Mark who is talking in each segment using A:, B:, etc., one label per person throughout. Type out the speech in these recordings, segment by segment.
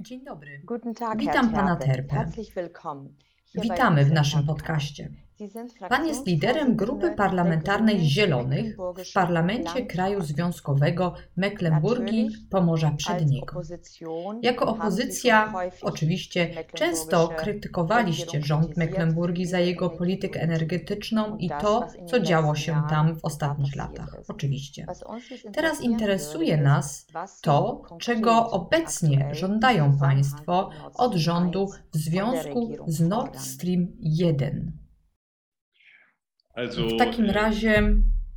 A: Dzień dobry.
B: Guten Tag,
A: Witam
B: Herr
A: pana.
B: Terpe. Herzlich willkommen.
A: Witamy w naszym podcaście. Pan jest liderem grupy parlamentarnej Zielonych w parlamencie kraju związkowego Mecklenburgii Pomorza Przedniego. Jako opozycja oczywiście często krytykowaliście rząd Mecklenburgii za jego politykę energetyczną i to, co działo się tam w ostatnich latach. Oczywiście. Teraz interesuje nas To, czego obecnie żądają Państwo od rządu
B: 1
A: w związku z Nord. Stream 1. W takim
C: äh,
A: razie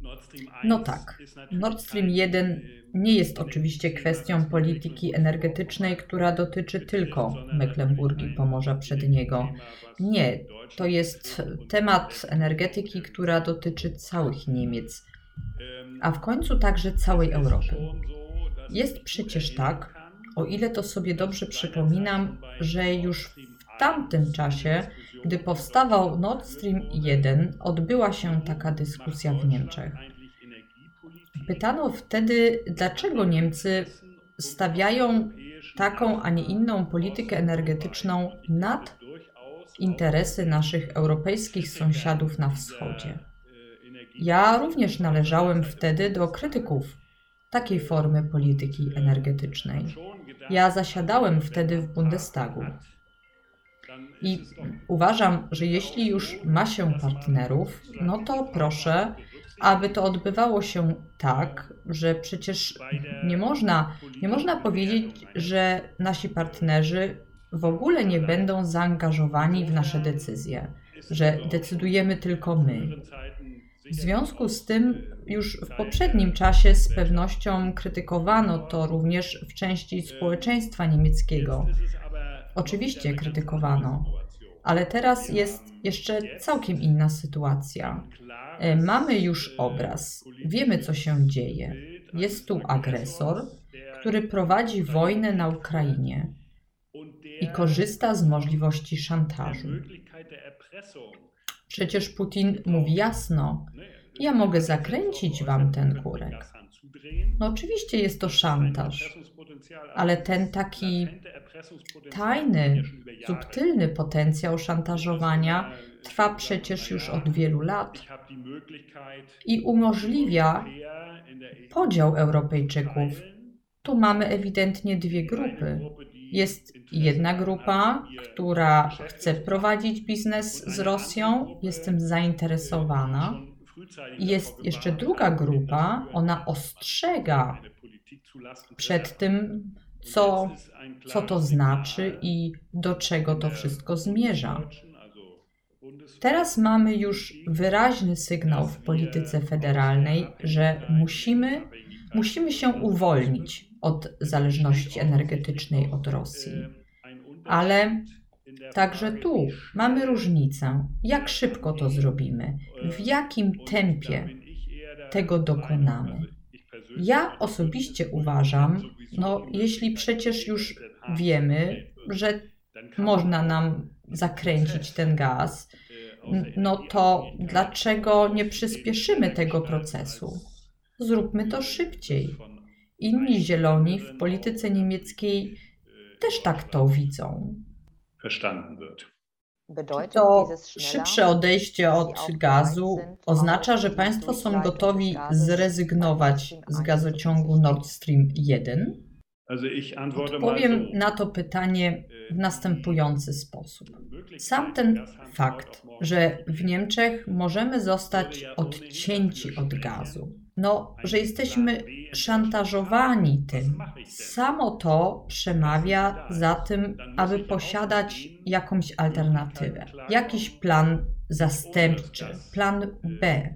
C: Nord Stream 1
A: No tak. Nord Stream
C: kein,
A: 1
C: äh,
A: nie jest oczywiście kwestią polityki energetycznej, która dotyczy tylko Mecklenburgii Pomorza Przedniego. Nie, to jest temat energetyki, która dotyczy całych Niemiec, a w końcu także całej Europy. Jest przecież tak, o ile to sobie dobrze przypominam, że już w tamtym czasie, gdy powstawał Nord Stream 1, odbyła się taka dyskusja w Niemczech. Pytano wtedy, dlaczego Niemcy stawiają taką, a nie inną politykę energetyczną nad interesy naszych europejskich sąsiadów na wschodzie. Ja również należałem wtedy do krytyków takiej formy polityki energetycznej. Ja zasiadałem wtedy w Bundestagu. I uważam, że jeśli już ma się partnerów, no to proszę, aby to odbywało się tak, że przecież nie można, nie można powiedzieć, że nasi partnerzy w ogóle nie będą zaangażowani w nasze decyzje, że decydujemy tylko my. W związku z tym już w poprzednim czasie z pewnością krytykowano to również w części społeczeństwa niemieckiego. Oczywiście krytykowano, ale teraz jest jeszcze całkiem inna sytuacja. E, Mamy już obraz, wiemy co się dzieje. Jest tu agresor, który prowadzi wojnę na Ukrainie i korzysta z możliwości szantażu. Przecież Putin mówi jasno: Ja mogę zakręcić wam ten kurek. No oczywiście jest to szantaż, ale ten taki tajny, subtelny potencjał szantażowania trwa przecież już od wielu lat i umożliwia podział Europejczyków. Tu mamy ewidentnie dwie grupy. Jest jedna grupa, która chce prowadzić biznes z Rosją, jestem zainteresowana. Jest jeszcze druga grupa, ona ostrzega przed tym, co, co to znaczy i do czego to wszystko zmierza. Teraz mamy już wyraźny sygnał w polityce federalnej, że musimy, musimy się uwolnić od zależności energetycznej od Rosji. Ale także tu mamy różnicę, jak szybko to zrobimy, w jakim tempie tego dokonamy. Ja osobiście uważam, no jeśli przecież już wiemy, że można nam zakręcić ten gaz, no to dlaczego nie przyspieszymy tego procesu? Zróbmy to szybciej. Inni zieloni w polityce niemieckiej też tak to widzą.
C: verstanden wird.
A: To szybsze odejście od gazu oznacza, że państwo są gotowi zrezygnować z gazociągu
B: 1
A: Nord Stream 1?
C: Also ich antworte mal
A: Odpowiem na to pytanie w następujący sposób. Sam ten fakt, że w Niemczech możemy zostać odcięci od gazu, no, że jesteśmy szantażowani tym, samo to przemawia za tym, aby posiadać jakąś alternatywę, jakiś plan zastępczy, plan B.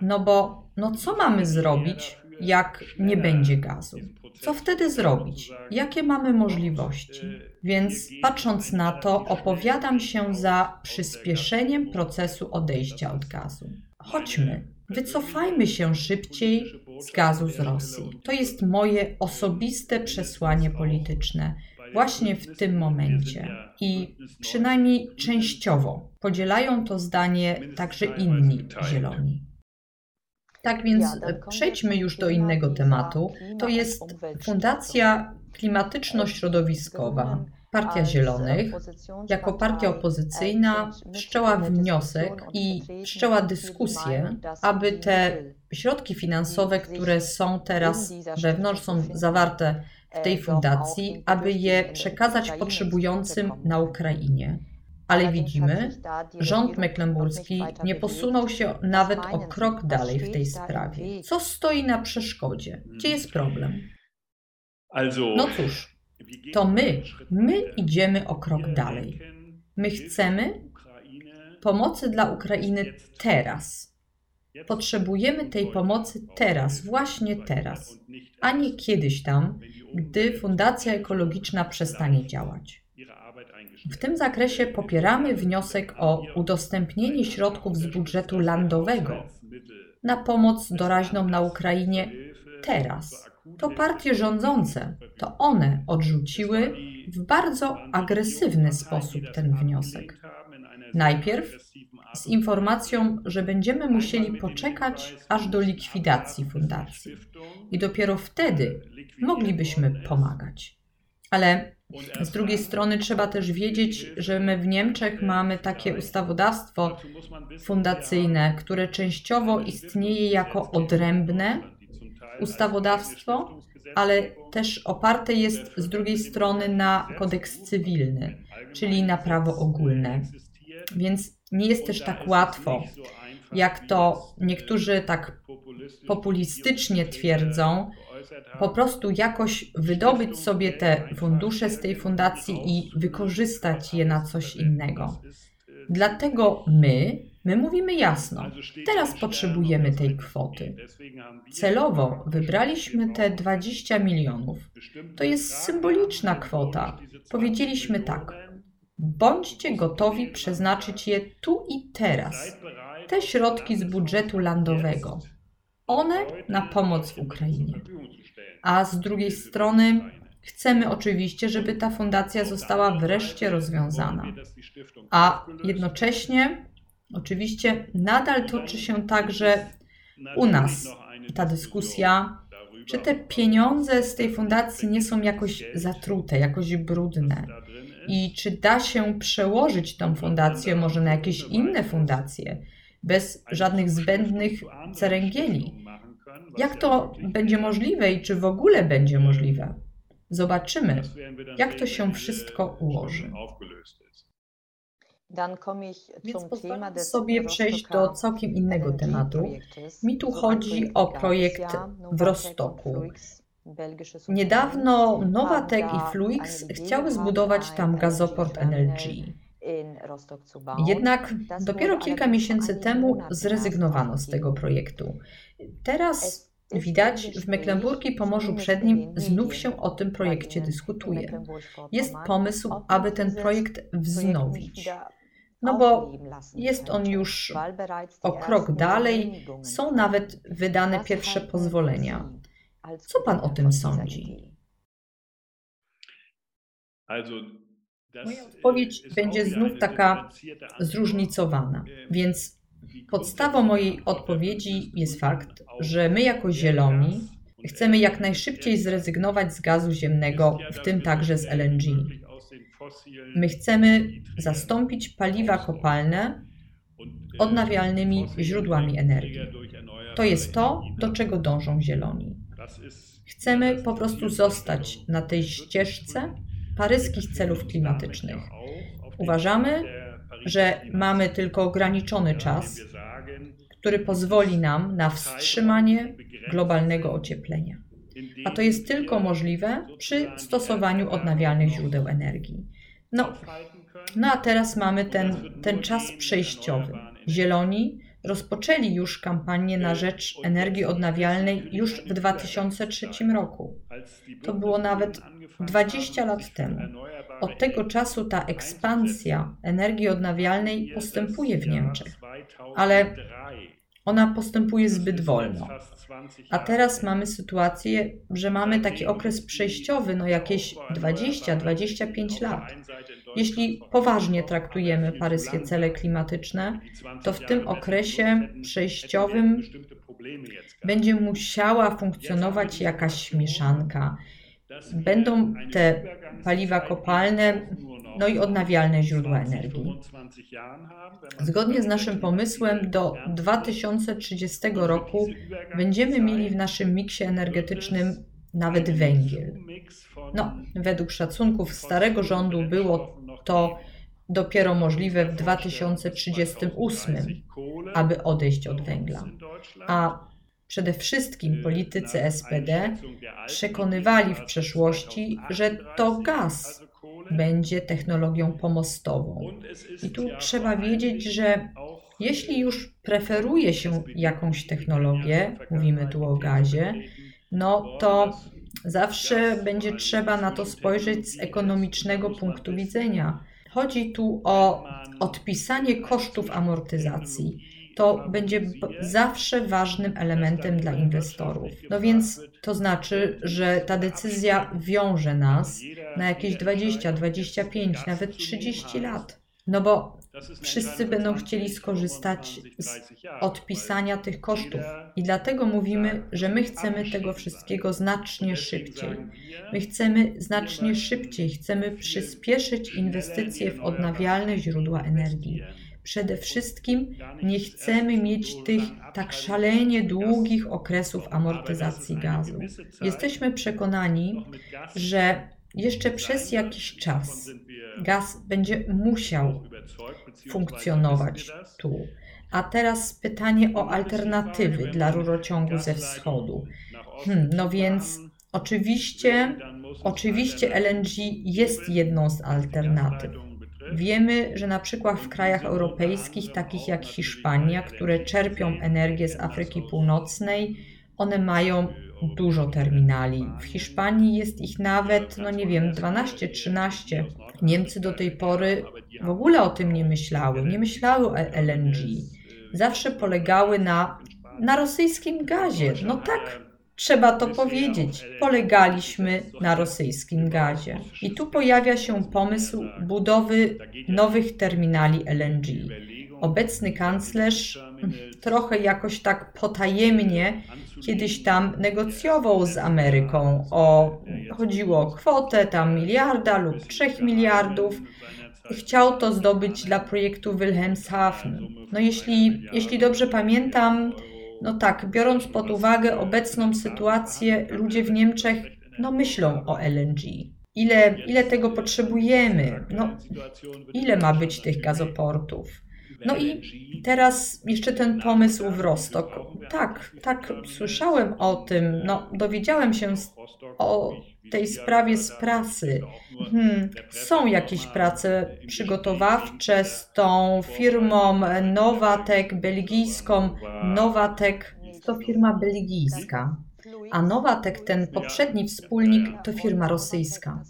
A: No bo, no co mamy zrobić, jak nie będzie gazu? Co wtedy zrobić? Jakie mamy możliwości? Więc patrząc na to, opowiadam się za przyspieszeniem procesu odejścia od gazu. Chodźmy, wycofajmy się szybciej z gazu z Rosji. To jest moje osobiste przesłanie polityczne właśnie w tym momencie. I przynajmniej częściowo podzielają to zdanie także inni zieloni. Tak więc przejdźmy już do innego tematu. To jest Fundacja klimatyczno-środowiskowa, Partia Zielonych, jako partia opozycyjna wszczęła wniosek i wszczęła dyskusję, aby te środki finansowe, które są teraz wewnątrz, są zawarte w tej fundacji, aby je przekazać potrzebującym na Ukrainie. Ale widzimy, rząd mecklenburski nie posunął się nawet o krok dalej w tej sprawie. Co stoi na przeszkodzie? Gdzie jest problem? No cóż, to my, my idziemy o krok dalej. My chcemy pomocy dla Ukrainy teraz. Potrzebujemy tej pomocy teraz, właśnie teraz, a nie kiedyś tam, gdy Fundacja Ekologiczna przestanie działać. W tym zakresie popieramy wniosek o udostępnienie środków z budżetu landowego na pomoc doraźną na Ukrainie teraz. To partie rządzące, to one odrzuciły w bardzo agresywny sposób ten wniosek. Najpierw z informacją, że będziemy musieli poczekać aż do likwidacji fundacji i dopiero wtedy moglibyśmy pomagać. Ale z drugiej strony trzeba też wiedzieć, że my w Niemczech mamy takie ustawodawstwo fundacyjne, które częściowo istnieje jako odrębne ustawodawstwo, ale też oparte jest z drugiej strony na kodeks cywilny, czyli na prawo ogólne. Więc nie jest też tak łatwo, jak to niektórzy tak populistycznie twierdzą, po prostu jakoś wydobyć sobie te fundusze z tej fundacji i wykorzystać je na coś innego. Dlatego my, my mówimy jasno, teraz potrzebujemy tej kwoty. Celowo wybraliśmy te 20 milionów. To jest symboliczna kwota. Powiedzieliśmy tak. Bądźcie gotowi przeznaczyć je tu i teraz. Te środki z budżetu landowego. One na pomoc w Ukrainie. A z drugiej strony chcemy oczywiście, żeby ta fundacja została wreszcie rozwiązana. A jednocześnie oczywiście nadal toczy się także u nas ta dyskusja, czy te pieniądze z tej fundacji nie są jakoś zatrute, jakoś brudne. I czy da się przełożyć tą fundację może na jakieś inne fundacje, bez żadnych zbędnych ceręgieli? Jak to będzie możliwe i czy w ogóle będzie możliwe? Zobaczymy, jak to się wszystko ułoży. Więc pozwolę sobie przejść do całkiem innego tematu. Mi tu chodzi o projekt w Rostoku. Niedawno Nowatek i Fluix chciały zbudować tam gazoport NLG. Jednak dopiero kilka miesięcy temu zrezygnowano z tego projektu. Teraz widać, w Mecklenburgii i Pomorzu Przednim znów się o tym projekcie dyskutuje. Jest pomysł, aby ten projekt wznowić. No bo jest on już o krok dalej, są nawet wydane pierwsze pozwolenia. Co pan o tym sądzi? Moja odpowiedź będzie znów taka zróżnicowana, więc podstawą mojej odpowiedzi jest fakt, że my jako zieloni chcemy jak najszybciej zrezygnować z gazu ziemnego, w tym także z LNG. My chcemy zastąpić paliwa kopalne odnawialnymi źródłami energii. To jest to, do czego dążą zieloni. Chcemy po prostu zostać na tej ścieżce paryskich celów klimatycznych. Uważamy, że mamy tylko ograniczony czas, który pozwoli nam na wstrzymanie globalnego ocieplenia. A to jest tylko możliwe przy stosowaniu odnawialnych źródeł energii. No, no a teraz mamy ten, ten czas przejściowy. Zieloni rozpoczęli już kampanię na rzecz energii odnawialnej już w 2003 roku. To było nawet 20 lat temu. Od tego czasu ta ekspansja energii odnawialnej postępuje w Niemczech, ale ona postępuje zbyt wolno. A teraz mamy sytuację, że mamy taki okres przejściowy, no jakieś 20-25 lat. Jeśli poważnie traktujemy paryskie cele klimatyczne, to w tym okresie przejściowym będzie musiała funkcjonować jakaś mieszanka będą te paliwa kopalne, no i odnawialne źródła energii. Zgodnie z naszym pomysłem do 2030 roku będziemy mieli w naszym miksie energetycznym nawet węgiel. No, według szacunków starego rządu było to dopiero możliwe w 2038, aby odejść od węgla. A przede wszystkim politycy SPD przekonywali w przeszłości, że to gaz będzie technologią pomostową. I tu trzeba wiedzieć, że jeśli już preferuje się jakąś technologię, mówimy tu o gazie, no to zawsze będzie trzeba na to spojrzeć z ekonomicznego punktu widzenia. Chodzi tu o odpisanie kosztów amortyzacji. To będzie zawsze ważnym elementem dla inwestorów. No więc to znaczy, że ta decyzja wiąże nas na jakieś 20, 25, nawet 30 lat. No bo wszyscy będą chcieli skorzystać z odpisania tych kosztów. I dlatego mówimy, że my chcemy tego wszystkiego znacznie szybciej. My chcemy znacznie szybciej, chcemy przyspieszyć inwestycje w odnawialne źródła energii. Przede wszystkim nie chcemy mieć tych tak szalenie długich okresów amortyzacji gazu. Jesteśmy przekonani, że jeszcze przez jakiś czas gaz będzie musiał funkcjonować tu. A teraz pytanie o alternatywy dla rurociągu ze wschodu. Hmm, no więc oczywiście, oczywiście LNG jest jedną z alternatyw. Wiemy, że na przykład w krajach europejskich, takich jak Hiszpania, które czerpią energię z Afryki Północnej, one mają dużo terminali. W Hiszpanii jest ich nawet, no nie wiem, 12-13. Niemcy do tej pory w ogóle o tym nie myślały. Nie myślały o LNG. Zawsze polegały na, na rosyjskim gazie. No tak, trzeba to powiedzieć. Polegaliśmy na rosyjskim gazie. I tu pojawia się pomysł budowy nowych terminali LNG. Obecny kanclerz trochę jakoś tak potajemnie kiedyś tam negocjował z Ameryką o, chodziło o kwotę tam miliarda lub trzech miliardów. Chciał to zdobyć dla projektu Wilhelmshaven. No jeśli, jeśli dobrze pamiętam, no tak, biorąc pod uwagę obecną sytuację, ludzie w Niemczech no myślą o LNG. Ile, ile tego potrzebujemy? No, ile ma być tych gazoportów? No i teraz jeszcze ten pomysł w Rostok. Tak, tak, słyszałem o tym, no, dowiedziałem się o tej sprawie z prasy. Hmm, są jakieś prace przygotowawcze z tą firmą Novatek belgijską. Novatek to firma belgijska, a Novatek, ten poprzedni wspólnik, to firma rosyjska.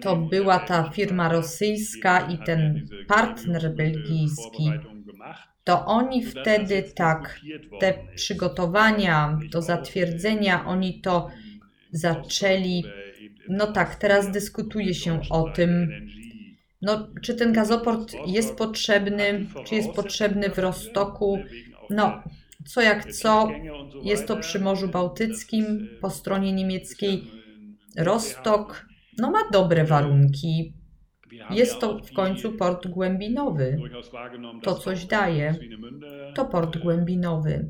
A: To była ta firma rosyjska i ten partner belgijski. To oni wtedy tak, te przygotowania do zatwierdzenia, oni to zaczęli. No tak, teraz dyskutuje się o tym, no, czy ten gazoport jest potrzebny, czy jest potrzebny w Rostoku. No, co jak co, jest to przy Morzu Bałtyckim po stronie niemieckiej. Rostok no, ma dobre warunki. Jest to w końcu port głębinowy. To coś daje. To port głębinowy.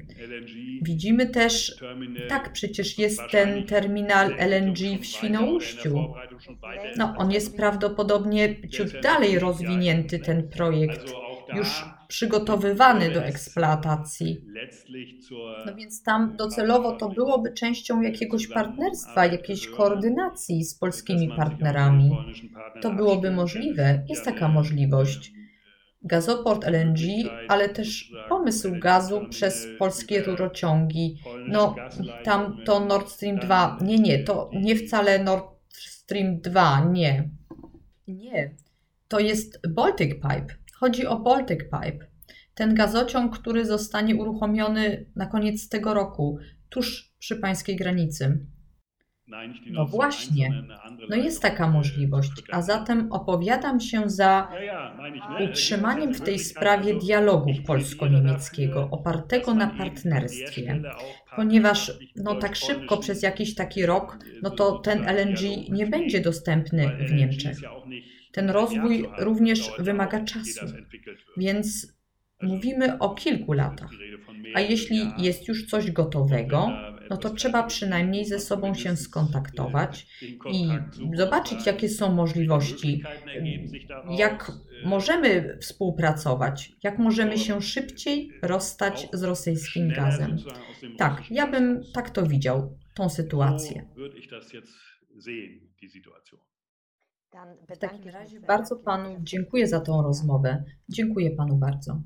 A: Widzimy też, tak przecież jest ten terminal LNG w Świnoujściu. No, on jest prawdopodobnie ciut dalej rozwinięty, ten projekt. Już przygotowywany do eksploatacji. No więc tam docelowo to byłoby częścią jakiegoś partnerstwa, jakiejś koordynacji z polskimi partnerami. To byłoby możliwe, jest taka możliwość. Gazoport LNG, ale też pomysł gazu przez polskie rurociągi. No, tam to Nord Stream 2. Nie, nie, to nie wcale Nord Stream 2, nie. Nie. To jest Baltic Pipe Chodzi o Baltic Pipe, ten gazociąg, który zostanie uruchomiony na koniec tego roku, tuż przy pańskiej granicy. No właśnie, no jest taka możliwość, a zatem opowiadam się za utrzymaniem w tej sprawie dialogu polsko-niemieckiego opartego na partnerstwie, ponieważ no tak szybko przez jakiś taki rok, no to ten LNG nie będzie dostępny w Niemczech. Ten rozwój również wymaga czasu, więc mówimy o kilku latach. A jeśli jest już coś gotowego, no to trzeba przynajmniej ze sobą się skontaktować i zobaczyć, jakie są możliwości, jak możemy współpracować, jak możemy się szybciej rozstać z rosyjskim gazem. Tak, ja bym tak to widział, tą sytuację. W takim razie bardzo panu dziękuję za tą rozmowę. Dziękuję panu bardzo.